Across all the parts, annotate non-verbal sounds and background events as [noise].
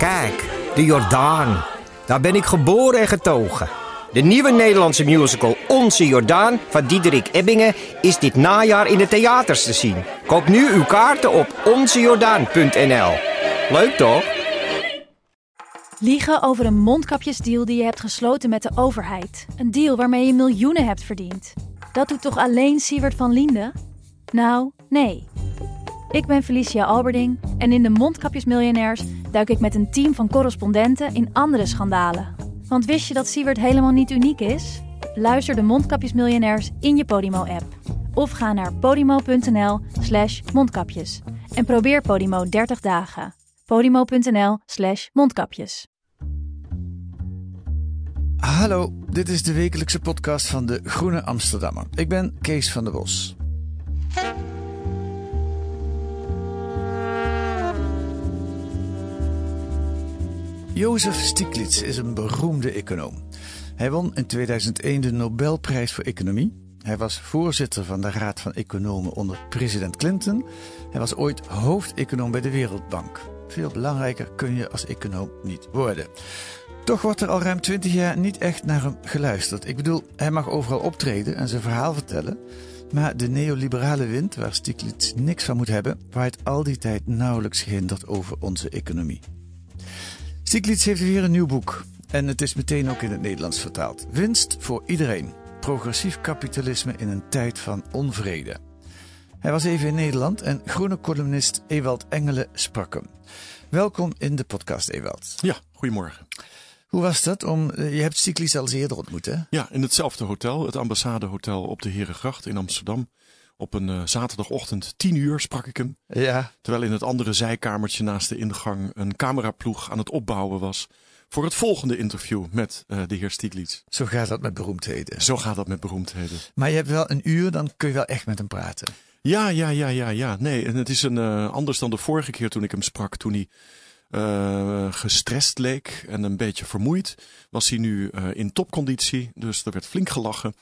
Kijk, de Jordaan. Daar ben ik geboren en getogen. De nieuwe Nederlandse musical Onze Jordaan van Diederik Ebbingen is dit najaar in de theaters te zien. Koop nu uw kaarten op onzejordaan.nl. Leuk toch? Liegen over een mondkapjesdeal die je hebt gesloten met de overheid. Een deal waarmee je miljoenen hebt verdiend. Dat doet toch alleen Siewert van Liende? Nou, nee. Ik ben Felicia Alberding en in de Mondkapjesmiljonairs duik ik met een team van correspondenten in andere schandalen. Want wist je dat Siewert helemaal niet uniek is? Luister de Mondkapjesmiljonairs in je Podimo-app. Of ga naar podimo.nl slash mondkapjes. En probeer Podimo 30 dagen. podimo.nl slash mondkapjes. Hallo, dit is de wekelijkse podcast van de Groene Amsterdammer. Ik ben Kees van der Bos. Jozef Stiglitz is een beroemde econoom. Hij won in 2001 de Nobelprijs voor Economie. Hij was voorzitter van de Raad van Economen onder president Clinton. Hij was ooit hoofdeconoom bij de Wereldbank. Veel belangrijker kun je als econoom niet worden. Toch wordt er al ruim 20 jaar niet echt naar hem geluisterd. Ik bedoel, hij mag overal optreden en zijn verhaal vertellen. Maar de neoliberale wind, waar Stiglitz niks van moet hebben, waait al die tijd nauwelijks gehinderd over onze economie. Stiglitz heeft weer een nieuw boek. En het is meteen ook in het Nederlands vertaald. Winst voor iedereen. Progressief kapitalisme in een tijd van onvrede. Hij was even in Nederland en groene columnist Ewald Engelen sprak hem. Welkom in de podcast, Ewald. Ja, goedemorgen. Hoe was dat? Om, eh, je hebt Stiglitz al eens eerder ontmoet, hè? Ja, in hetzelfde hotel, het Ambassadehotel op de Herengracht in Amsterdam. Op een uh, zaterdagochtend, tien uur, sprak ik hem. Ja. Terwijl in het andere zijkamertje naast de ingang een cameraploeg aan het opbouwen was. Voor het volgende interview met uh, de heer Stiglitz. Zo gaat dat met beroemdheden. Zo gaat dat met beroemdheden. Maar je hebt wel een uur, dan kun je wel echt met hem praten. Ja, ja, ja, ja, ja. Nee, en het is een, uh, anders dan de vorige keer toen ik hem sprak. Toen hij uh, gestrest leek en een beetje vermoeid, was hij nu uh, in topconditie. Dus er werd flink gelachen.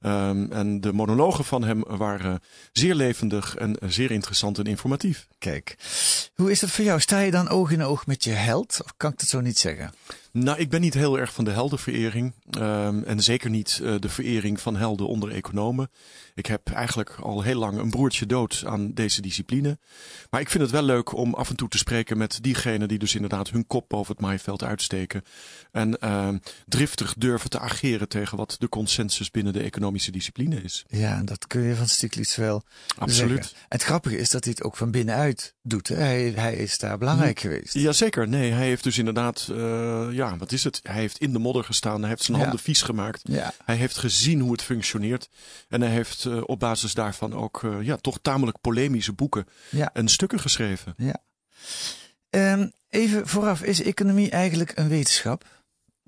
Um, en de monologen van hem waren zeer levendig en zeer interessant en informatief. Kijk, hoe is dat voor jou? Sta je dan oog in oog met je held? Of kan ik dat zo niet zeggen? Nou, ik ben niet heel erg van de heldenverering. Um, en zeker niet uh, de verering van helden onder economen. Ik heb eigenlijk al heel lang een broertje dood aan deze discipline. Maar ik vind het wel leuk om af en toe te spreken met diegenen die dus inderdaad hun kop boven het maaiveld uitsteken. En uh, driftig durven te ageren tegen wat de consensus binnen de economische discipline is. Ja, dat kun je van Stiglitz wel Absoluut. Zeggen. En het grappige is dat hij het ook van binnenuit doet. Hè? Hij, hij is daar belangrijk hm. geweest. Jazeker. Nee, hij heeft dus inderdaad, uh, ja, wat is het? Hij heeft in de modder gestaan. Hij heeft zijn Ja. handen vies gemaakt. Ja. Hij heeft gezien hoe het functioneert. En hij heeft uh, op basis daarvan ook uh, ja, toch tamelijk polemische boeken Ja. en stukken geschreven. Ja. Um, even vooraf, is economie eigenlijk een wetenschap?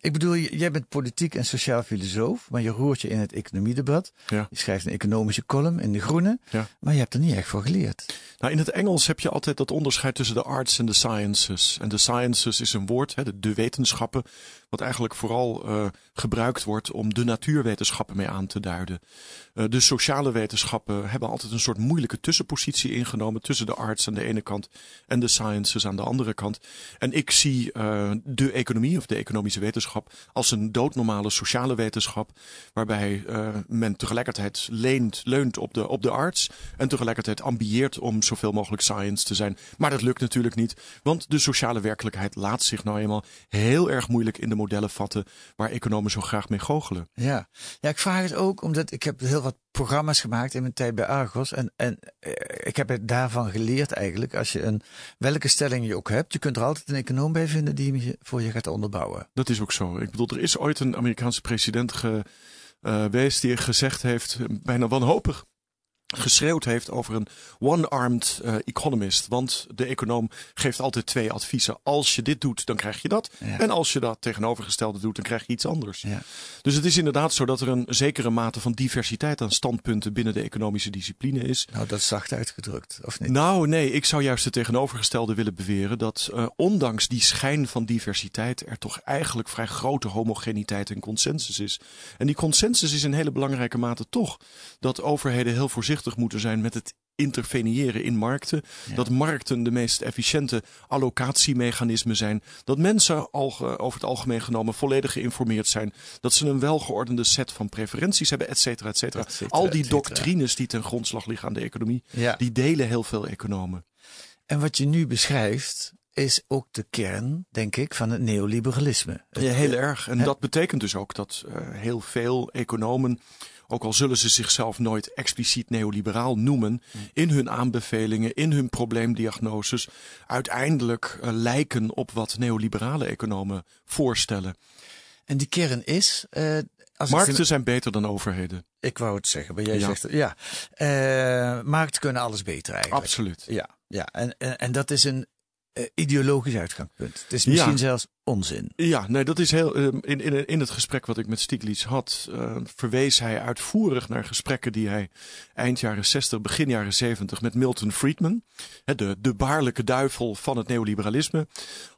Ik bedoel, jij bent politiek en sociaal filosoof, maar je roert je in het economiedebat. Ja. Je schrijft een economische column in De Groene, Ja. maar je hebt er niet echt voor geleerd. Nou, in het Engels heb je altijd dat onderscheid tussen de arts en de sciences. En de sciences is een woord, hè, de, de wetenschappen, wat eigenlijk vooral uh, gebruikt wordt om de natuurwetenschappen mee aan te duiden. Uh, de sociale wetenschappen hebben altijd een soort moeilijke tussenpositie ingenomen tussen de arts aan de ene kant en de sciences aan de andere kant. En ik zie uh, de economie of de economische als een doodnormale sociale wetenschap, waarbij men tegelijkertijd leent, leunt op de, op de arts en tegelijkertijd ambieert om zoveel mogelijk science te zijn. Maar dat lukt natuurlijk niet, want de sociale werkelijkheid laat zich nou eenmaal heel erg moeilijk in de modellen vatten waar economen zo graag mee goochelen. Ja. ja, ik vraag het ook omdat ik heb heel wat programma's gemaakt in mijn tijd bij Argos. En, en eh, ik heb het daarvan geleerd eigenlijk. Als je een, welke stelling je ook hebt, je kunt er altijd een econoom bij vinden die je voor je gaat onderbouwen. Dat is ook zo. Ik bedoel, er is ooit een Amerikaanse president geweest uh, die gezegd heeft, bijna wanhopig geschreeuwd heeft over een one-armed uh, economist. Want de econoom geeft altijd twee adviezen. Als je dit doet, dan krijg je dat. Ja. En als je dat tegenovergestelde doet, dan krijg je iets anders. Ja. Dus het is inderdaad zo dat er een zekere mate van diversiteit aan standpunten binnen de economische discipline is. Nou, dat is zacht uitgedrukt, of niet? Nou, nee, ik zou juist het tegenovergestelde willen beweren. Dat uh, ondanks die schijn van diversiteit er toch eigenlijk vrij grote homogeniteit en consensus is. En die consensus is in hele belangrijke mate toch dat overheden heel voorzichtig moeten zijn met het interveneren in markten. Dat markten de meest efficiënte allocatiemechanismen zijn. Dat mensen al, over het algemeen genomen volledig geïnformeerd zijn. Dat ze een welgeordende set van preferenties hebben, et cetera, et cetera. Al die doctrines die ten grondslag liggen aan de economie, die delen heel veel economen. En wat je nu beschrijft, is ook de kern, denk ik, van het neoliberalisme. Ja, heel erg. En dat betekent dus ook dat uh, heel veel economen, ook al zullen ze zichzelf nooit expliciet neoliberaal noemen, in hun aanbevelingen, in hun probleemdiagnoses, uiteindelijk uh, lijken op wat neoliberale economen voorstellen. En die kern is. Uh, als markten zijn beter dan overheden. Ik wou het zeggen, maar jij ja. zegt ja. Uh, markten kunnen alles beter eigenlijk. Absoluut. Ja, ja. En, en, en dat is een ideologisch uitgangspunt. Het is misschien ja. zelfs onzin. Ja, nee, dat is heel. in, in, in het gesprek wat ik met Stiglitz had, uh, verwees hij uitvoerig naar gesprekken die hij eind jaren 60, begin jaren 70 met Milton Friedman, hè, de, de baarlijke duivel van het neoliberalisme,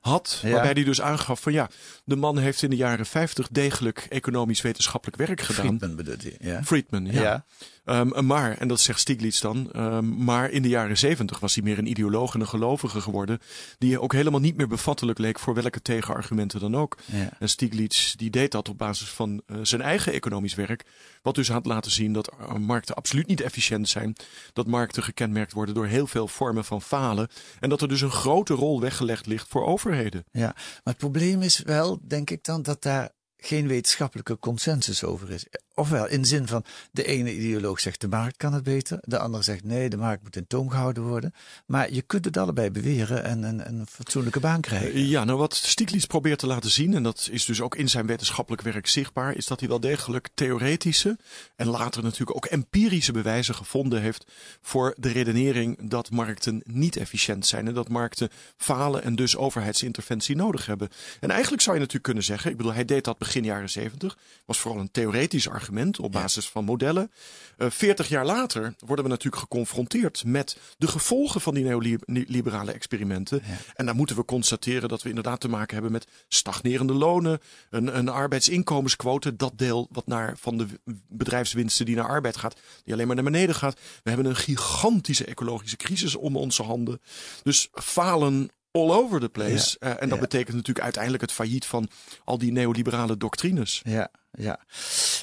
had. Ja. Waarbij hij dus aangaf van ja, de man heeft in de jaren 50 degelijk economisch-wetenschappelijk werk gedaan. Friedman bedoelt hij. Ja. Friedman, ja. ja. Um, maar, en dat zegt Stiglitz dan, um, maar in de jaren 70 was hij meer een ideoloog en een gelovige geworden, die ook helemaal niet meer bevattelijk leek voor welke tegenargumenten argumenten dan ook. Ja. En Stiglitz die deed dat op basis van uh, zijn eigen economisch werk. Wat dus had laten zien dat uh, markten absoluut niet efficiënt zijn. Dat markten gekenmerkt worden door heel veel vormen van falen. En dat er dus een grote rol weggelegd ligt voor overheden. Ja, maar het probleem is wel, denk ik dan, dat daar geen wetenschappelijke consensus over is. Ofwel in de zin van de ene ideoloog zegt de markt kan het beter, de andere zegt nee, de markt moet in toom gehouden worden. Maar je kunt het allebei beweren en een, fatsoenlijke baan krijgen. Ja, nou wat Stiglitz probeert te laten zien, en dat is dus ook in zijn wetenschappelijk werk zichtbaar, is dat hij wel degelijk theoretische en later natuurlijk ook empirische bewijzen gevonden heeft voor de redenering dat markten niet efficiënt zijn en dat markten falen en dus overheidsinterventie nodig hebben. En eigenlijk zou je natuurlijk kunnen zeggen, ik bedoel, hij deed dat begin jaren zeventig, was vooral een theoretisch argument op basis van modellen. Uh, Veertig jaar later worden we natuurlijk geconfronteerd met de gevolgen van die neoliberale experimenten. En dan moeten we constateren dat we inderdaad te maken hebben met stagnerende lonen, een, een arbeidsinkomensquote, dat deel wat naar van de bedrijfswinsten die naar arbeid gaat, die alleen maar naar beneden gaat. We hebben een gigantische ecologische crisis om onze handen. Dus falen all over the place. Ja, uh, en dat ja. betekent natuurlijk uiteindelijk het failliet van al die neoliberale doctrines. Ja, ja.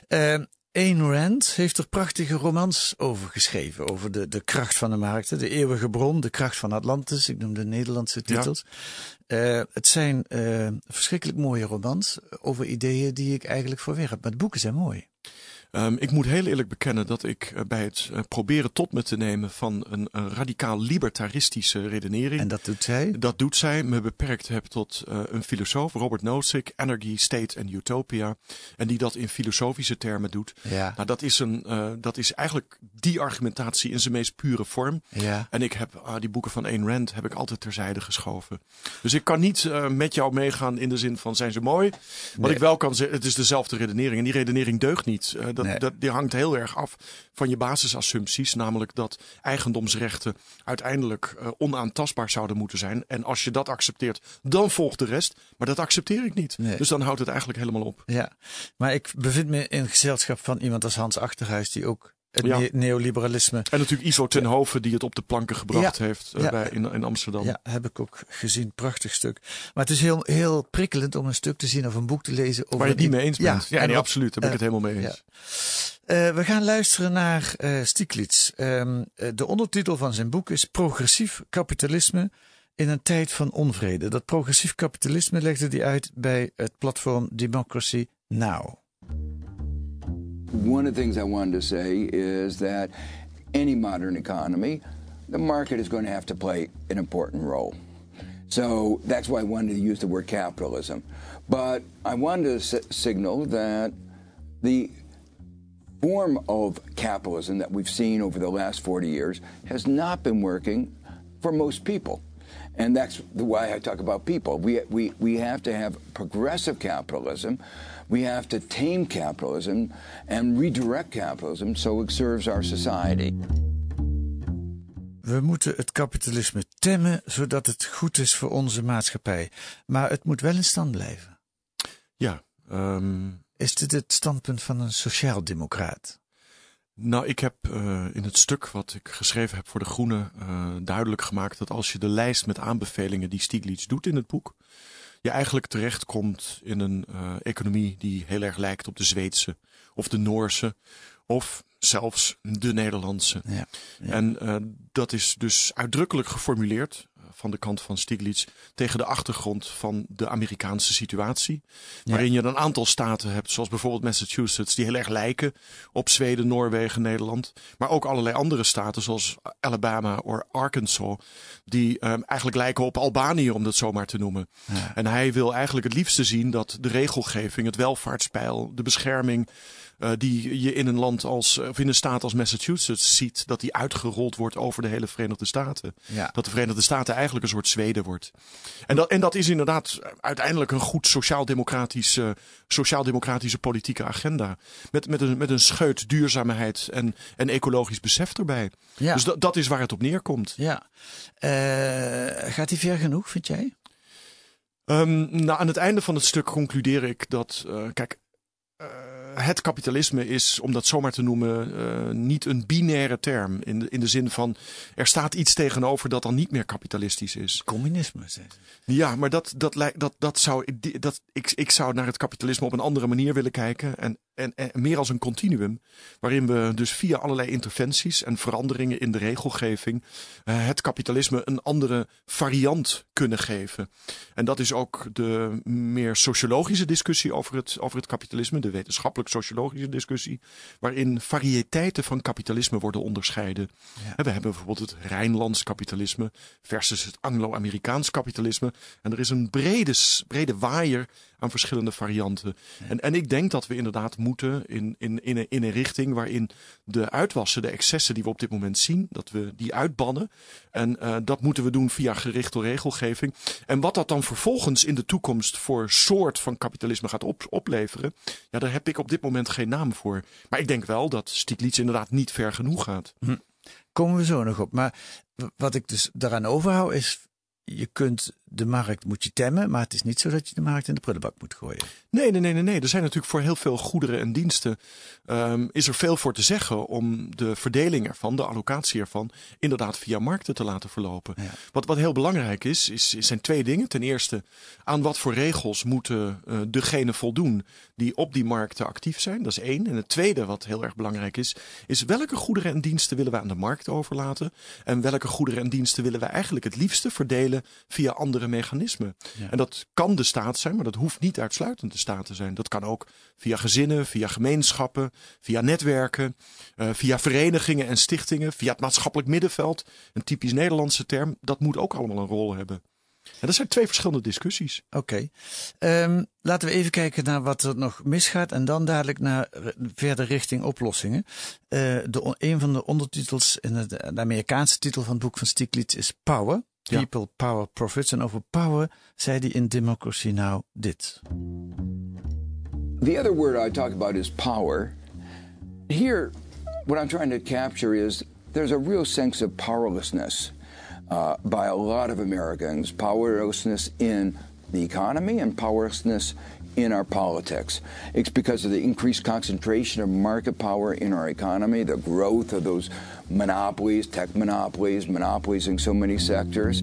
Uh, Ayn Rand heeft er prachtige romans over geschreven. Over de, de kracht van de markten. De eeuwige bron, de kracht van Atlantis. Ik noem de Nederlandse titels. Ja. Uh, het zijn uh, verschrikkelijk mooie romans over ideeën die ik eigenlijk verwerp. Maar de boeken zijn mooi. Um, ik moet heel eerlijk bekennen dat ik uh, bij het uh, proberen tot me te nemen van een, een, radicaal libertaristische redenering. En dat doet zij? Dat doet zij. Me beperkt heb tot uh, een filosoof, Robert Nozick, Energy, State and Utopia. En die dat in filosofische termen doet. Ja. Nou, dat is, een, dat is eigenlijk die argumentatie in zijn meest pure vorm. Ja. En ik heb ah, die boeken van Ayn Rand heb ik altijd terzijde geschoven. Dus ik kan niet met jou meegaan in de zin van zijn ze mooi. Wat Nee. ik wel kan zeggen, het is dezelfde redenering. En die redenering deugt niet. dat, Nee. dat, die hangt heel erg af van je basisassumpties. Namelijk dat eigendomsrechten uiteindelijk uh, onaantastbaar zouden moeten zijn. En als je dat accepteert, dan volgt de rest. Maar dat accepteer ik niet. Nee. Dus dan houdt het eigenlijk helemaal op. Ja, maar ik bevind me in gezelschap van iemand als Hans Achterhuis, die ook het Ja. ne- neoliberalisme. En natuurlijk Iso ten Hoven die het op de planken gebracht Ja. heeft uh, Ja. bij, in, in Amsterdam. Ja, heb ik ook gezien. Prachtig stuk. Maar het is heel, heel prikkelend om een stuk te zien of een boek te lezen over. Waar je het niet mee eens Ja, bent. Ja, en nee, wat- absoluut. Daar ben ik eh, het helemaal mee eens. Eh, we gaan luisteren naar eh Stiglitz. Ehm, eh, de ondertitel van zijn boek is Progressief kapitalisme in een tijd van onvrede. Dat progressief kapitalisme legde hij uit bij het platform Democracy Now. One of the things I wanted to say is that any modern economy, the market is going to have to play an important role. So that's why I wanted to use the word capitalism. But I wanted to s- signal that the form of capitalism that we've seen over the last 40 years has not been working for most people. And that's the why I talk about people. We, we, we have to have progressive capitalism. We have to tame capitalism and redirect capitalism so it serves our society. We moeten het kapitalisme temmen zodat het goed is voor onze maatschappij. Maar het moet wel in stand blijven. Ja, um, Is dit het standpunt van een sociaaldemocraat? Nou, ik heb uh, in het stuk wat ik geschreven heb voor De Groene uh, duidelijk gemaakt dat als je de lijst met aanbevelingen die Stiglitz doet in het boek, je eigenlijk terechtkomt in een uh, economie die heel erg lijkt op de Zweedse of de Noorse of zelfs de Nederlandse. Ja, ja. En dat is dus uitdrukkelijk geformuleerd van de kant van Stiglitz tegen de achtergrond van de Amerikaanse situatie. Waarin je een aantal staten hebt, zoals bijvoorbeeld Massachusetts, die heel erg lijken op Zweden, Noorwegen, Nederland. Maar ook allerlei andere staten, zoals Alabama of Arkansas, die um, eigenlijk lijken op Albanië, om dat zo maar te noemen. Ja. En hij wil eigenlijk het liefste zien dat de regelgeving, het welvaartspeil, de bescherming uh, die je in een land als, of in een staat als Massachusetts ziet, dat die uitgerold wordt over de hele Verenigde Staten. Ja. Dat de Verenigde Staten eigenlijk een soort Zweden wordt. En dat, en dat is inderdaad uiteindelijk een goed sociaal-democratische, sociaal-democratische politieke agenda. Met, met, een, met een scheut duurzaamheid en, en ecologisch besef erbij. Ja. Dus dat, dat is waar het op neerkomt. Ja. Uh, gaat hij ver genoeg, vind jij? Um, nou, aan het einde van het stuk concludeer ik dat, uh, kijk, uh, het kapitalisme is, om dat zomaar te noemen, uh, niet een binaire term. In de, in de zin van er staat iets tegenover dat dan niet meer kapitalistisch is. Communisme. Ja, maar dat, dat, dat, dat, dat zou, dat, ik, ik zou naar het kapitalisme op een andere manier willen kijken. En en, en, meer als een continuum, waarin we dus via allerlei interventies en veranderingen in de regelgeving uh, het kapitalisme een andere variant kunnen geven. En dat is ook de meer sociologische discussie over het, over het kapitalisme, de wetenschappelijk-sociologische discussie, waarin variëteiten van kapitalisme worden onderscheiden. Ja. We hebben bijvoorbeeld het Rijnlands kapitalisme versus het Anglo-Amerikaans kapitalisme. En er is een brede, brede waaier aan verschillende varianten. En, en ik denk dat we inderdaad moeten in, in, in, een, in een richting waarin de uitwassen, de excessen die we op dit moment zien, dat we die uitbannen. En uh, dat moeten we doen via gerichte regelgeving. En wat dat dan vervolgens in de toekomst voor soort van kapitalisme gaat op, opleveren, ja, daar heb ik op dit moment geen naam voor. Maar ik denk wel dat Stiglitz inderdaad niet ver genoeg gaat. Hm. Komen we zo nog op. Maar wat ik dus daaraan overhoud is je kunt de markt moet je temmen, maar het is niet zo dat je de markt in de prullenbak moet gooien. Nee, nee, nee, nee. nee. Er zijn natuurlijk voor heel veel goederen en diensten um, is er veel voor te zeggen om de verdeling ervan, de allocatie ervan, inderdaad via markten te laten verlopen. Ja. Wat, wat heel belangrijk is, is, zijn twee dingen. Ten eerste, aan wat voor regels moeten uh, degenen voldoen die op die markten actief zijn. Dat is één. En het tweede, wat heel erg belangrijk is, is welke goederen en diensten willen we aan de markt overlaten en welke goederen en diensten willen we eigenlijk het liefste verdelen via andere andere mechanismen. Ja. En dat kan de staat zijn, maar dat hoeft niet uitsluitend de staat te zijn. Dat kan ook via gezinnen, via gemeenschappen, via netwerken, uh, via verenigingen en stichtingen, via het maatschappelijk middenveld. Een typisch Nederlandse term. Dat moet ook allemaal een rol hebben. En dat zijn twee verschillende discussies. Oké. Okay. Um, laten we even kijken naar wat er nog misgaat en dan dadelijk naar verder richting oplossingen. Uh, de, een van de ondertitels in het, de Amerikaanse titel van het boek van Stiglitz is Power. People, ja. power, profits. En over power zei hij in Democracy Now! dit. The other word I talk about is power. Here, what I'm trying to capture is there's a real sense of powerlessness uh, by a lot of Americans. Powerlessness in the economy and powerlessness in our politics. It's because of the increased concentration of market power in our economy, the growth of those monopolies, tech monopolies, monopolies in so many sectors.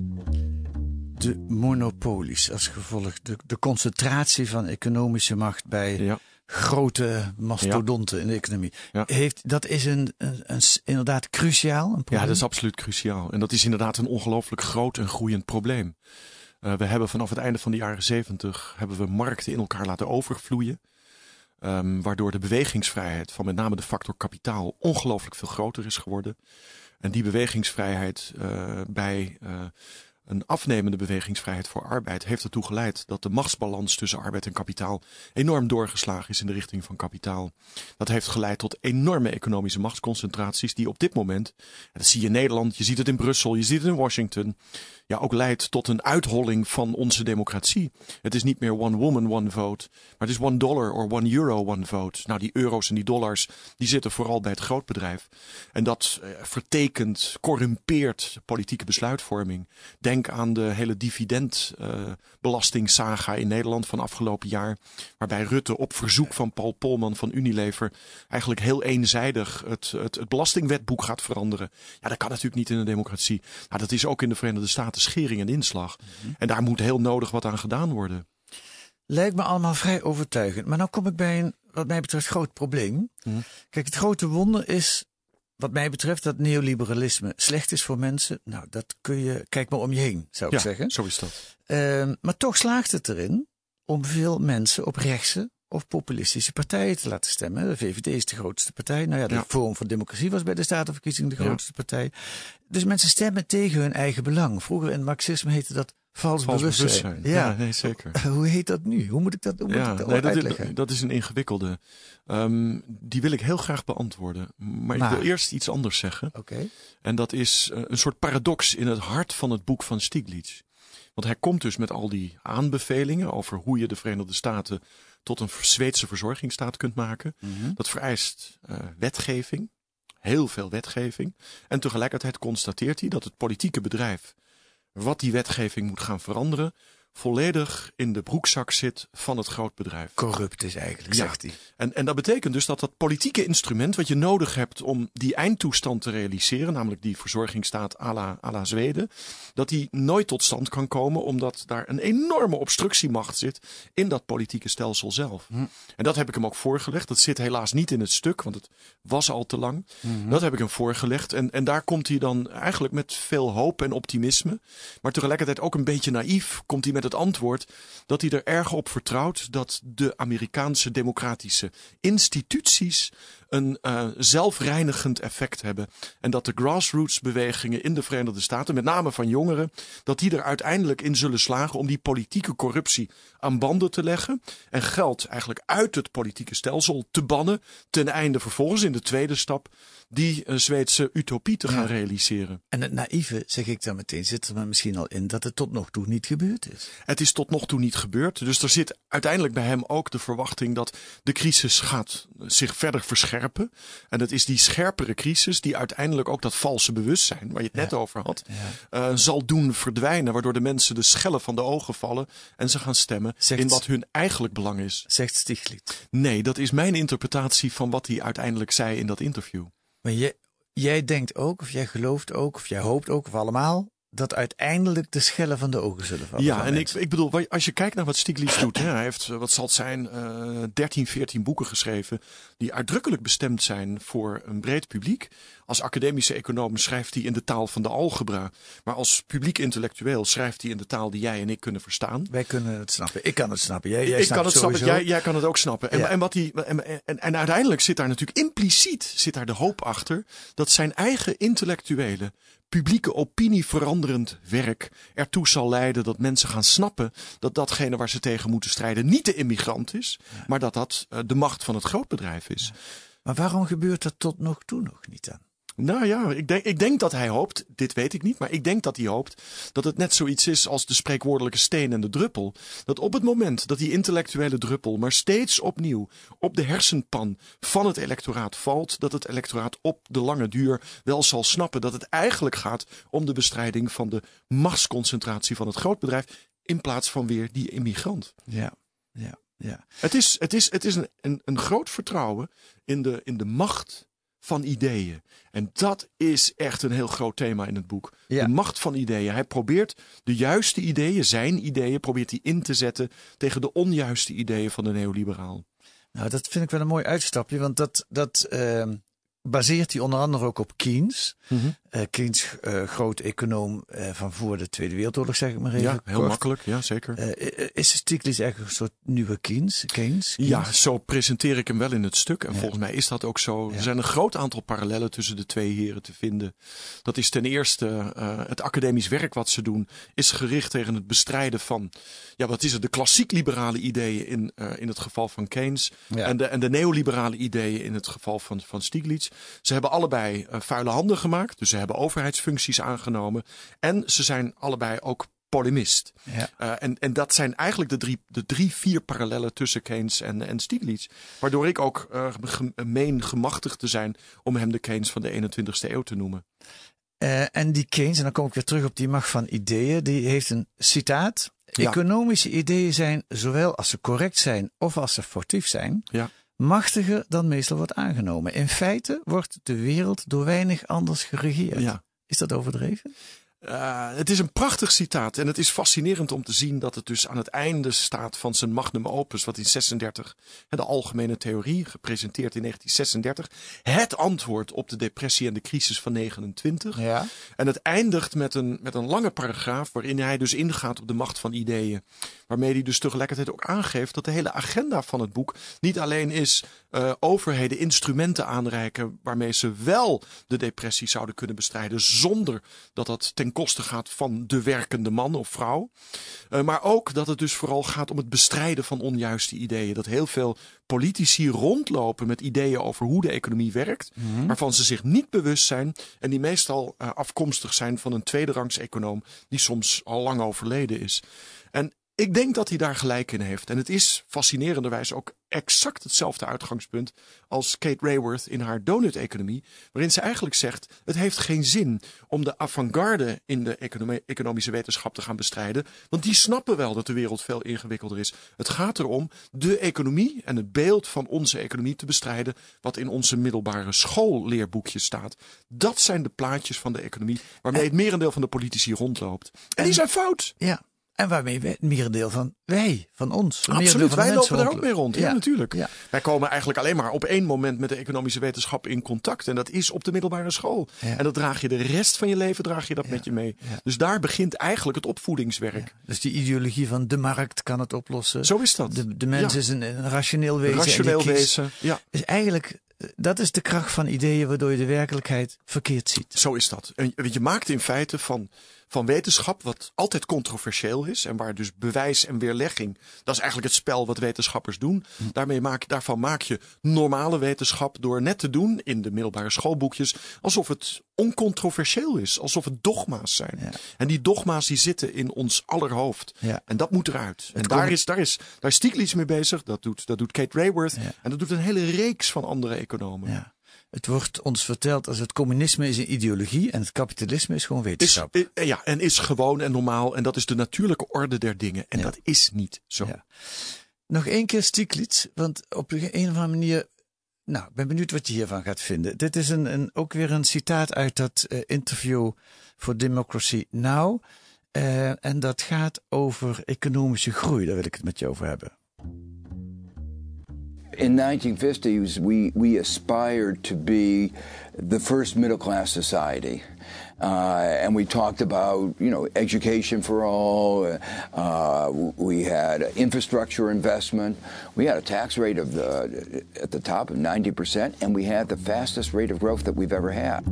De monopolies als gevolg, de, de concentratie van economische macht bij ja. grote mastodonten ja. in de economie. Ja. Heeft, dat is een, een, een, inderdaad cruciaal. Een ja, dat is absoluut cruciaal. En dat is inderdaad een ongelooflijk groot en groeiend probleem. Uh, we hebben vanaf het einde van de jaren zeventig hebben we markten in elkaar laten overvloeien. Um, waardoor de bewegingsvrijheid van met name de factor kapitaal ongelooflijk veel groter is geworden. En die bewegingsvrijheid uh, bij uh, een afnemende bewegingsvrijheid voor arbeid heeft ertoe geleid dat de machtsbalans tussen arbeid en kapitaal enorm doorgeslagen is in de richting van kapitaal. Dat heeft geleid tot enorme economische machtsconcentraties die op dit moment, en dat zie je in Nederland, je ziet het in Brussel, je ziet het in Washington, ja, ook leidt tot een uitholling van onze democratie. Het is niet meer one woman, one vote, maar het is one dollar of one euro, one vote. Nou, die euro's en die dollars, die zitten vooral bij het grootbedrijf. En dat uh, vertekent, corrumpeert politieke besluitvorming. Denk denk aan de hele dividendbelastingsaga in Nederland van afgelopen jaar. Waarbij Rutte op verzoek van Paul Polman van Unilever eigenlijk heel eenzijdig het, het, het belastingwetboek gaat veranderen. Ja, dat kan natuurlijk niet in een democratie. Nou, dat is ook in de Verenigde Staten schering en inslag. En daar moet heel nodig wat aan gedaan worden. Lijkt me allemaal vrij overtuigend. Maar nou kom ik bij een, wat mij betreft, groot probleem. Kijk, het grote wonder is, wat mij betreft, dat neoliberalisme slecht is voor mensen. Nou, dat kun je, kijk maar om je heen, zou ik Ja, zeggen. zo is dat. Ehm, maar toch slaagt het erin om veel mensen op rechtse of populistische partijen te laten stemmen. De VVD is de grootste partij. Nou ja, de Ja. Forum voor Democratie was bij de Statenverkiezing de Ja. grootste partij. Dus mensen stemmen tegen hun eigen belang. Vroeger in het Marxisme heette dat vals, Vals bewustzijn. bewustzijn. Ja, nee, zeker. [laughs] Hoe heet dat nu? Hoe moet ik dat, hoe moet ik dat nee, uitleggen? is, dat is een ingewikkelde. Ehm, die wil ik heel graag beantwoorden. Maar, Maar- ik wil eerst iets anders zeggen. Oké. En dat is eh, een soort paradox in het hart van het boek van Stiglitz. Want hij komt dus met al die aanbevelingen over hoe je de Verenigde Staten tot een Zweedse verzorgingsstaat kunt maken. Mhm. Dat vereist eh, wetgeving, heel veel wetgeving. En tegelijkertijd constateert hij dat het politieke bedrijf, wat die wetgeving moet gaan veranderen, volledig in de broekzak zit van het grootbedrijf. Corrupt is eigenlijk, Ja. zegt hij. En, en dat betekent dus dat dat politieke instrument wat je nodig hebt om die eindtoestand te realiseren, namelijk die verzorgingsstaat à la, à la Zweden, dat die nooit tot stand kan komen omdat daar een enorme obstructiemacht zit in dat politieke stelsel zelf. En dat heb ik hem ook voorgelegd. Dat zit helaas niet in het stuk, want het was al te lang. Dat heb ik hem voorgelegd. En, en daar komt hij dan eigenlijk met veel hoop en optimisme, maar tegelijkertijd ook een beetje naïef, komt hij met het antwoord dat hij er erg op vertrouwt dat de Amerikaanse democratische instituties een eh, zelfreinigend effect hebben. En dat de grassroots bewegingen in de Verenigde Staten, met name van jongeren, dat die er uiteindelijk in zullen slagen om die politieke corruptie aan banden te leggen. En geld eigenlijk uit het politieke stelsel te bannen. Ten einde vervolgens in de tweede stap die eh, Zweedse utopie te gaan Ja. realiseren. En het naïeve, zeg ik dan meteen, zit er maar misschien al in dat het tot nog toe niet gebeurd is. Het is tot nog toe niet gebeurd. Dus er zit uiteindelijk bij hem ook de verwachting dat de crisis gaat zich verder verscherpen. En het is die scherpere crisis die uiteindelijk ook dat valse bewustzijn, waar je het net over had, eh, zal doen verdwijnen. Waardoor de mensen de schellen van de ogen vallen en ze gaan stemmen Zegt- in wat hun eigenlijk belang is. Zegt Stiglitz. Nee, dat is mijn interpretatie van wat hij uiteindelijk zei in dat interview. Maar jij, jij denkt ook, of jij gelooft ook, of jij hoopt ook, of allemaal, dat uiteindelijk de schellen van de ogen zullen vallen. Ja, en ik, ik bedoel, als je kijkt naar wat Stiglitz doet. Hè, hij heeft, eh, wat zal het zijn, eh 13, 14 boeken geschreven. Die uitdrukkelijk bestemd zijn voor een breed publiek. Als academische econoom schrijft hij in de taal van de algebra. Maar als publiek intellectueel schrijft hij in de taal die jij en ik kunnen verstaan. Wij kunnen het snappen. Ik kan het snappen. Jij, jij ik kan het snappen, jij, jij kan het ook snappen. En, Ja. en, wat die, en, en, en uiteindelijk zit daar natuurlijk impliciet zit daar de hoop achter dat zijn eigen intellectuele, publieke opinie veranderend werk ertoe zal leiden dat mensen gaan snappen dat datgene waar ze tegen moeten strijden niet de immigrant is, maar dat dat eh, de macht van het grootbedrijf is. Maar waarom gebeurt dat tot nog toe nog niet dan? Nou ja, ik denk, ik denk dat hij hoopt, dit weet ik niet, maar ik denk dat hij hoopt dat het net zoiets is als de spreekwoordelijke steen en de druppel. Dat op het moment dat die intellectuele druppel maar steeds opnieuw op de hersenpan van het electoraat valt, dat het electoraat op de lange duur wel zal snappen dat het eigenlijk gaat om de bestrijding van de machtsconcentratie van het grootbedrijf in plaats van weer die immigrant. Ja, ja, ja. Het is, het is, het is een, een, een groot vertrouwen in de, in de macht van ideeën. En dat is echt een heel groot thema in het boek. Ja. De macht van ideeën. Hij probeert de juiste ideeën, zijn ideeën, probeert hij in te zetten tegen de onjuiste ideeën van de neoliberaal. Nou, dat vind ik wel een mooi uitstapje, want dat, dat ehm, baseert hij onder andere ook op Keynes. Eh, Keynes, eh, groot econoom eh, van voor de Tweede Wereldoorlog, zeg ik maar even. Ja, heel kort. makkelijk. Ja, zeker. Is Stiglitz eigenlijk een soort nieuwe Keynes? Keynes? Ja, zo presenteer ik hem wel in het stuk. En volgens mij is dat ook zo. Ja. Er zijn een groot aantal parallellen tussen de twee heren te vinden. Dat is ten eerste het academisch werk wat ze doen, is gericht tegen het bestrijden van, ja, wat is het, de klassiek liberale ideeën in, in het geval van Keynes. Ja. En, de, en de neoliberale ideeën in het geval van, van Stiglitz. Ze hebben allebei eh, vuile handen gemaakt. Dus ze hebben overheidsfuncties aangenomen. En ze zijn allebei ook polemist. Ja. Uh, en, en dat zijn eigenlijk de drie, de drie, vier parallellen tussen Keynes en, en Stiglitz. Waardoor ik ook uh, ge, meen gemachtigd te zijn om hem de Keynes van de 21ste eeuw te noemen. Uh, en die Keynes, en dan kom ik weer terug op die macht van ideeën, die heeft een citaat. Ja. Economische ideeën zijn, zowel als ze correct zijn of als ze foutief zijn, ja. Machtiger dan meestal wordt aangenomen. In feite wordt de wereld door weinig anders geregeerd. Ja. Is dat overdreven? Uh, het is een prachtig citaat en het is fascinerend om te zien dat het dus aan het einde staat van zijn magnum opus, wat in 36, de algemene theorie, gepresenteerd in 1936, het antwoord op de depressie en de crisis van 29. Ja. En het eindigt met een, met een lange paragraaf waarin hij dus ingaat op de macht van ideeën. Waarmee hij dus tegelijkertijd ook aangeeft dat de hele agenda van het boek niet alleen is uh, overheden instrumenten aanreiken waarmee ze wel de depressie zouden kunnen bestrijden zonder dat dat ten koste gaat van de werkende man of vrouw. Uh, maar ook dat het dus vooral gaat om het bestrijden van onjuiste ideeën. Dat heel veel politici rondlopen met ideeën over hoe de economie werkt, mm -hmm. waarvan ze zich niet bewust zijn en die meestal uh, afkomstig zijn van een tweederangs econoom die soms al lang overleden is. En ik denk dat hij daar gelijk in heeft. En het is fascinerenderwijs ook exact hetzelfde uitgangspunt als Kate Rayworth in haar donut-economie, waarin ze eigenlijk zegt: het heeft geen zin om de avant-garde in de economische wetenschap te gaan bestrijden, want die snappen wel dat de wereld veel ingewikkelder is. Het gaat erom de economie en het beeld van onze economie te bestrijden, wat in onze middelbare schoolleerboekjes staat. Dat zijn de plaatjes van de economie waarmee het merendeel van de politici rondloopt. En die zijn fout. Ja. En waarmee wij, het merendeel van wij, van ons. Absoluut, wij lopen daar ook mee rond. Ja, ja natuurlijk. Ja. Wij komen eigenlijk alleen maar op één moment met de economische wetenschap in contact. En dat is op de middelbare school. Ja. En dat draag je de rest van je leven draag je dat met je mee. Dus daar begint eigenlijk het opvoedingswerk. Dus die ideologie van de markt kan het oplossen. Zo is dat. De, de mens is een, een, rationeel wezen. Rationeel en wezen, ja. Is eigenlijk dat is de kracht van ideeën waardoor je de werkelijkheid verkeerd ziet. Zo is dat. En je maakt in feite van, van wetenschap, wat altijd controversieel is en waar dus bewijs en weerlegging, dat is eigenlijk het spel wat wetenschappers doen. Hm. Daarmee maak, daarvan maak je normale wetenschap door net te doen in de middelbare schoolboekjes alsof het oncontroversieel is, alsof het dogma's zijn. Ja. En die dogma's die zitten in ons aller hoofd. Ja. En dat moet eruit. En daar is, daar, is, daar is Stiglitz mee bezig, dat doet, dat doet Kate Rayworth Ja. en dat doet een hele reeks van andere economen. Het wordt ons verteld als het communisme is een ideologie en het kapitalisme is gewoon wetenschap. eh, ja, en is gewoon en normaal en dat is de natuurlijke orde der dingen. En Ja. dat is niet zo. Ja. Nog één keer Stiglitz, want op een of andere manier. Nou, ik ben benieuwd wat je hiervan gaat vinden. Dit is een, een, ook weer een citaat uit dat eh, interview voor Democracy Now. Eh, en dat gaat over economische groei. Daar wil ik het met je over hebben. In 1950s, we, we aspired to be the first middle class society. Uh, and we talked about, you know, education for all. Uh, we had infrastructure investment. We had a tax rate of the, at the top of 90%, and we had the fastest rate of growth that we've ever had.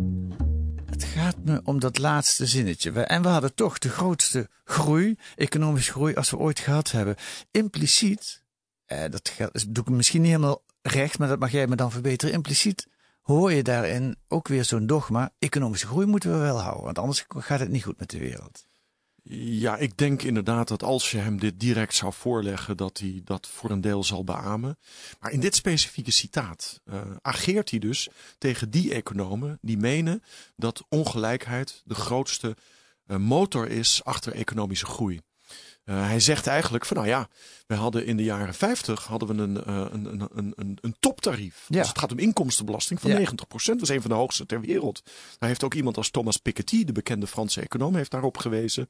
Het gaat me om dat laatste zinnetje. En we hadden toch de grootste groei, economische groei, als we ooit gehad hebben. Impliciet, eh, dat doe ik misschien niet helemaal recht, maar dat mag jij me dan verbeteren. Impliciet hoor je daarin ook weer zo'n dogma. Economische groei moeten we wel houden, want anders gaat het niet goed met de wereld. Ja, ik denk inderdaad dat als je hem dit direct zou voorleggen, dat hij dat voor een deel zal beamen. Maar in dit specifieke citaat eh, ageert hij dus tegen die economen die menen dat ongelijkheid de grootste eh, motor is achter economische groei. Eh, hij zegt eigenlijk van nou ja, we hadden in de jaren 50 hadden we een, eh, een, een, een, een, toptarief. Ja. Als het gaat om inkomstenbelasting van Ja. 90%. Dat is een van de hoogste ter wereld. Daar heeft ook iemand als Thomas Piketty, de bekende Franse econoom, heeft daarop gewezen.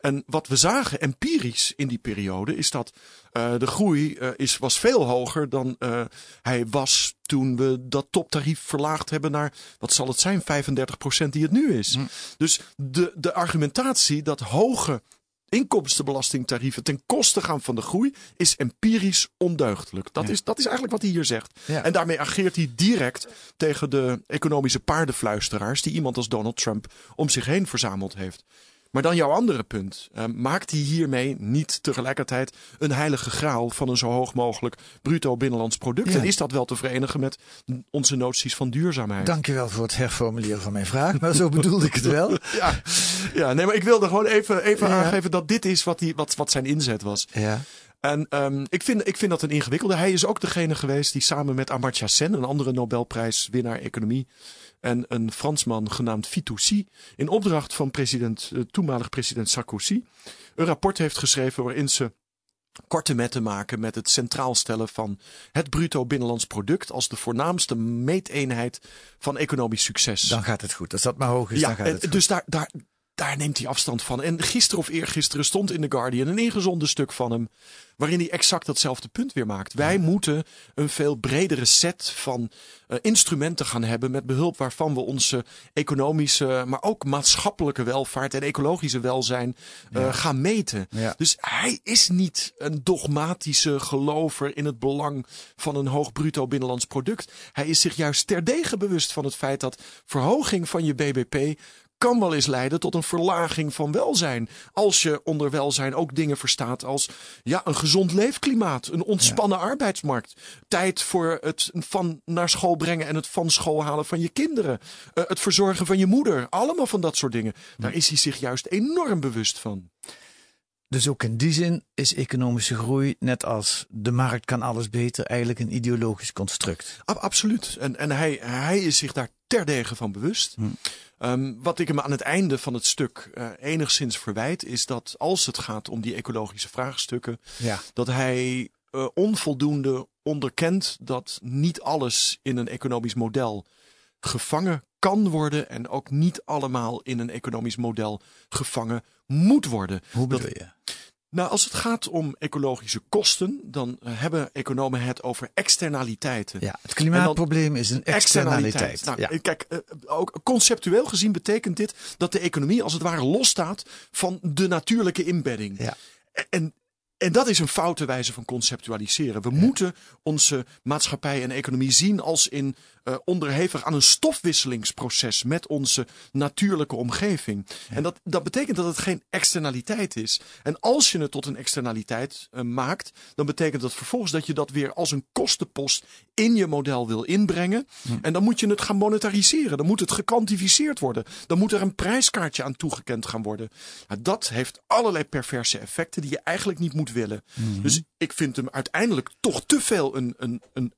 En wat we zagen empirisch in die periode is dat eh, de groei eh, is, was veel hoger dan eh, hij was toen we dat toptarief verlaagd hebben naar, wat zal het zijn, 35% die het nu is. Dus de, de argumentatie dat hoge inkomstenbelastingtarieven ten koste gaan van de groei is empirisch ondeugdelijk. Dat, is, dat is eigenlijk wat hij hier zegt. Ja. En daarmee ageert hij direct tegen de economische paardenfluisteraars die iemand als Donald Trump om zich heen verzameld heeft. Maar dan jouw andere punt. Eh, maakt hij hiermee niet tegelijkertijd een heilige graal van een zo hoog mogelijk bruto binnenlands product? Ja. En is dat wel te verenigen met onze noties van duurzaamheid? Dankjewel voor het herformuleren van mijn vraag, maar zo bedoelde ik het wel. [laughs] Ja, ja, nee, maar ik wilde gewoon even, even Ja. aangeven dat dit is wat, die, wat, wat zijn inzet was. Ja. En um, ik, vind, ik vind dat een ingewikkelde. Hij is ook degene geweest die samen met Amartya Sen, een andere Nobelprijswinnaar economie, en een Fransman genaamd Fitoussi, in opdracht van president, uh, toenmalig president Sarkozy, een rapport heeft geschreven waarin ze korte metten maken met het centraal stellen van het bruto binnenlands product als de voornaamste meeteenheid van economisch succes. Dan gaat het goed. Als dat maar hoog is, ja, dan gaat het goed. Dus daar, daar, daar neemt hij afstand van. En gisteren of eergisteren stond in The Guardian een ingezonden stuk van hem. Waarin hij exact datzelfde punt weer maakt. Wij moeten een veel bredere set van uh, instrumenten gaan hebben. Met behulp waarvan we onze economische, maar ook maatschappelijke welvaart en ecologische welzijn uh, ja. gaan meten. Ja. Dus hij is niet een dogmatische gelover in het belang van een hoog bruto binnenlands product. Hij is zich juist terdege bewust van het feit dat verhoging van je BBP kan wel eens leiden tot een verlaging van welzijn. Als je onder welzijn ook dingen verstaat als ja, een gezond leefklimaat, een ontspannen ja. arbeidsmarkt, tijd voor het van naar school brengen en het van school halen van je kinderen, uh, het verzorgen van je moeder, allemaal van dat soort dingen. Daar is hij zich juist enorm bewust van. Dus ook in die zin is economische groei, net als de markt kan alles beter, eigenlijk een ideologisch construct. Absoluut. En, en hij, hij is zich daar terdege van bewust. Hm. Um, wat ik hem aan het einde van het stuk uh, enigszins verwijt, is dat als het gaat om die ecologische vraagstukken, ja. dat hij uh, onvoldoende onderkent dat niet alles in een economisch model gevangen kan worden en ook niet allemaal in een economisch model gevangen moet worden. Hoe bedoel dat, je? Nou, als het gaat om ecologische kosten, dan hebben economen het over externaliteiten. Ja, het klimaatprobleem is een externaliteit. externaliteit. Nou, ja. Kijk, uh, ook conceptueel gezien betekent dit dat de economie als het ware losstaat van de natuurlijke inbedding. Ja. En, en dat is een foute wijze van conceptualiseren. We ja. moeten onze maatschappij en economie zien als in uh, onderhevig aan een stofwisselingsproces met onze natuurlijke omgeving. Ja. En dat, dat betekent dat het geen externaliteit is. En als je het tot een externaliteit uh, maakt, dan betekent dat vervolgens dat je dat weer als een kostenpost in je model wil inbrengen. En dan moet je het gaan monetariseren. Dan moet het gekwantificeerd worden. Dan moet er een prijskaartje aan toegekend gaan worden. Nou, dat heeft allerlei perverse effecten die je eigenlijk niet moet willen. hm. Mhm. Dus ik vind hem uiteindelijk toch te veel een, een, een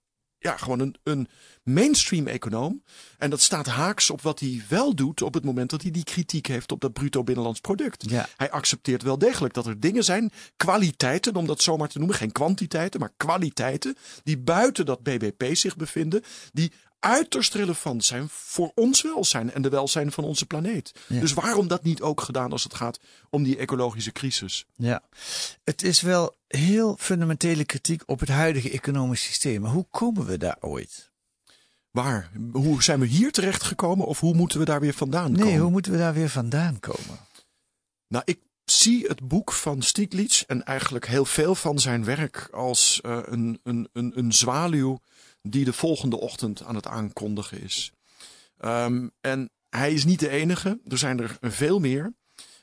ja, gewoon een, een mainstream econoom. En dat staat haaks op wat hij wel doet op het moment dat hij die kritiek heeft op dat bruto binnenlands product. Ja. Hij accepteert wel degelijk dat er dingen zijn, kwaliteiten, om dat zomaar te noemen, geen kwantiteiten, maar kwaliteiten, die buiten dat BBP zich bevinden, die uiterst relevant zijn voor ons welzijn en de welzijn van onze planeet. Ja. Dus waarom dat niet ook gedaan als het gaat om die ecologische crisis? Ja, het is wel heel fundamentele kritiek op het huidige economisch systeem. Maar hoe komen we daar ooit? Waar? Hoe zijn we hier terecht gekomen of hoe moeten we daar weer vandaan komen? Nee, hoe moeten we daar weer vandaan komen? Nou, ik zie het boek van Stiglitz en eigenlijk heel veel van zijn werk als uh, een, een, een, een zwaluw die de volgende ochtend aan het aankondigen is. Um, en hij is niet de enige, er zijn er veel meer.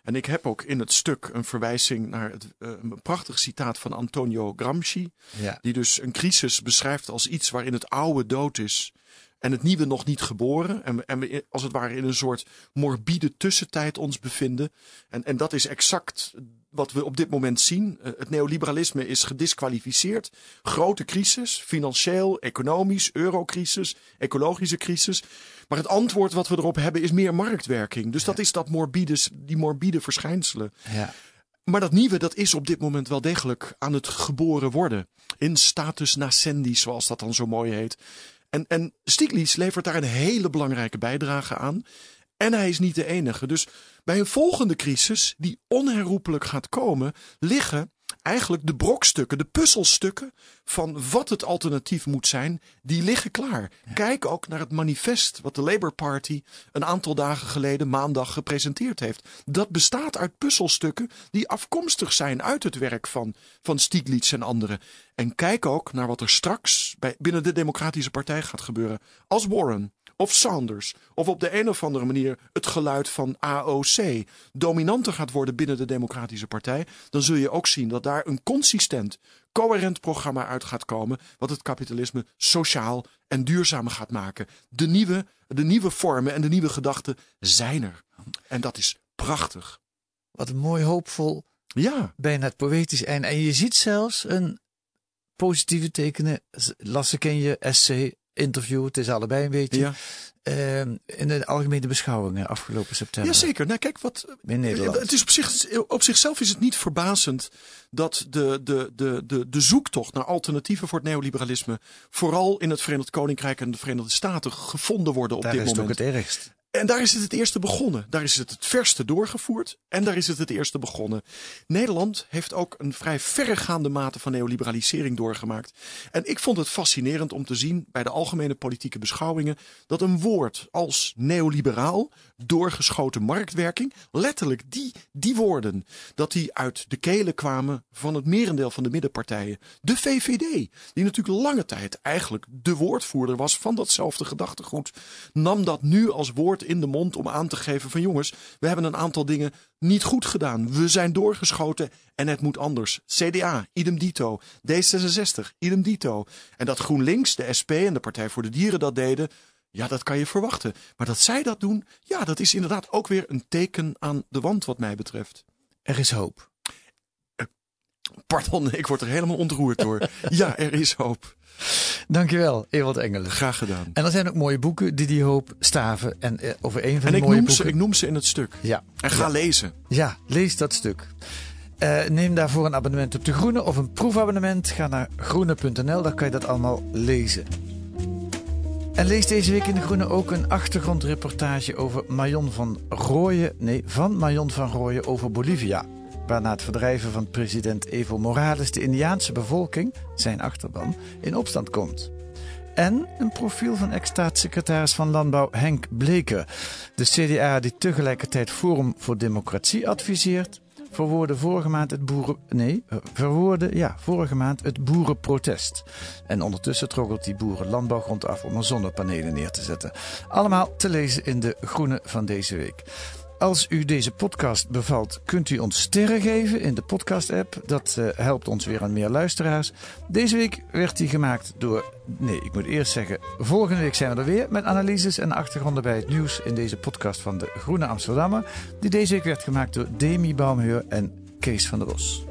En ik heb ook in het stuk een verwijzing naar het, uh, een prachtig citaat van Antonio Gramsci. Ja. Die dus een crisis beschrijft als iets waarin het oude dood is en het nieuwe nog niet geboren. En we, en we als het ware in een soort morbide tussentijd ons bevinden. En, en dat is exact wat we op dit moment zien. Uh, het neoliberalisme is gedisqualificeerd. Grote crisis, financieel, economisch, eurocrisis, ecologische crisis. Maar het antwoord wat we erop hebben is meer marktwerking. Dus ja. dat is dat morbide, die morbide verschijnselen. Ja. Maar dat nieuwe, dat is op dit moment wel degelijk aan het geboren worden. In status nascendi, zoals dat dan zo mooi heet. En, en Stiglitz levert daar een hele belangrijke bijdrage aan. En hij is niet de enige. Dus bij een volgende crisis, die onherroepelijk gaat komen, liggen eigenlijk de brokstukken, de puzzelstukken van wat het alternatief moet zijn, die liggen klaar. Ja. Kijk ook naar het manifest wat de Labour Party een aantal dagen geleden maandag gepresenteerd heeft. Dat bestaat uit puzzelstukken die afkomstig zijn uit het werk van, van Stiglitz en anderen. En kijk ook naar wat er straks bij, binnen de Democratische Partij gaat gebeuren. Als Warren of Sanders of op de een of andere manier het geluid van AOC dominanter gaat worden binnen de Democratische Partij, dan zul je ook zien dat daar een consistent, coherent programma uit gaat komen wat het kapitalisme sociaal en duurzaam gaat maken. De nieuwe, de nieuwe vormen en de nieuwe gedachten zijn er. En dat is prachtig. Wat een mooi hoopvol Ja. Bijna het poëtisch einde. En je ziet zelfs een positieve tekenen. Las ik in je essay, interview, het is allebei een beetje. ja. Uh, in de algemene beschouwingen afgelopen september. Jazeker. Nou, kijk, wat. In Nederland. Het is op, zich, op zichzelf is het niet verbazend dat de, de, de, de, de zoektocht naar alternatieven voor het neoliberalisme. vooral in het Verenigd Koninkrijk en de Verenigde Staten gevonden worden op Daar dit is het moment. ook het ergst. En daar is het het eerste begonnen. Daar is het het verste doorgevoerd. En daar is het het eerste begonnen. Nederland heeft ook een vrij verregaande mate van neoliberalisering doorgemaakt. En ik vond het fascinerend om te zien bij de algemene politieke beschouwingen. dat een woord als neoliberaal, doorgeschoten marktwerking. letterlijk die, die woorden. dat die uit de kelen kwamen van het merendeel van de middenpartijen. De VVD, die natuurlijk lange tijd eigenlijk de woordvoerder was van datzelfde gedachtegoed. nam dat nu als woord in de mond om aan te geven van jongens, we hebben een aantal dingen niet goed gedaan. We zijn doorgeschoten en het moet anders. CDA, idem dito. D66, idem dito. En dat GroenLinks, de SP en de Partij voor de Dieren dat deden, ja, dat kan je verwachten. Maar dat zij dat doen, ja, dat is inderdaad ook weer een teken aan de wand wat mij betreft. Er is hoop. Pardon, ik word er helemaal ontroerd door. [laughs] ja, er is hoop. Dankjewel, Ewald Engelen. Graag gedaan. En er zijn ook mooie boeken die die hoop staven. En eh, over een van en de ik mooie noem boeken... Ze, ik noem ze in het stuk. Ja. En ga ja. lezen. Ja, lees dat stuk. Uh, neem daarvoor een abonnement op De Groene of een proefabonnement. Ga naar groene.nl, daar kan je dat allemaal lezen. En lees deze week in De Groene ook een achtergrondreportage over Marion van Rooyen. Nee, van Marion van Rooyen over Bolivia. Waar na het verdrijven van president Evo Morales de Indiaanse bevolking, zijn achterban, in opstand komt. En een profiel van ex-staatssecretaris van Landbouw Henk Bleker. De CDA die tegelijkertijd Forum voor Democratie adviseert, verwoordde vorige maand het boeren... Nee, verwoordde, ja, vorige maand het boerenprotest. En ondertussen troggelt die boeren landbouwgrond af om er zonnepanelen neer te zetten. Allemaal te lezen in de Groene van deze week. Als u deze podcast bevalt, kunt u ons sterren geven in de podcast-app. Dat uh, helpt ons weer aan meer luisteraars. Deze week werd die gemaakt door. Nee, ik moet eerst zeggen. Volgende week zijn we er weer met analyses en achtergronden bij het nieuws in deze podcast van de Groene Amsterdammer. Die deze week werd gemaakt door Demi Baumheur en Kees van der Bos.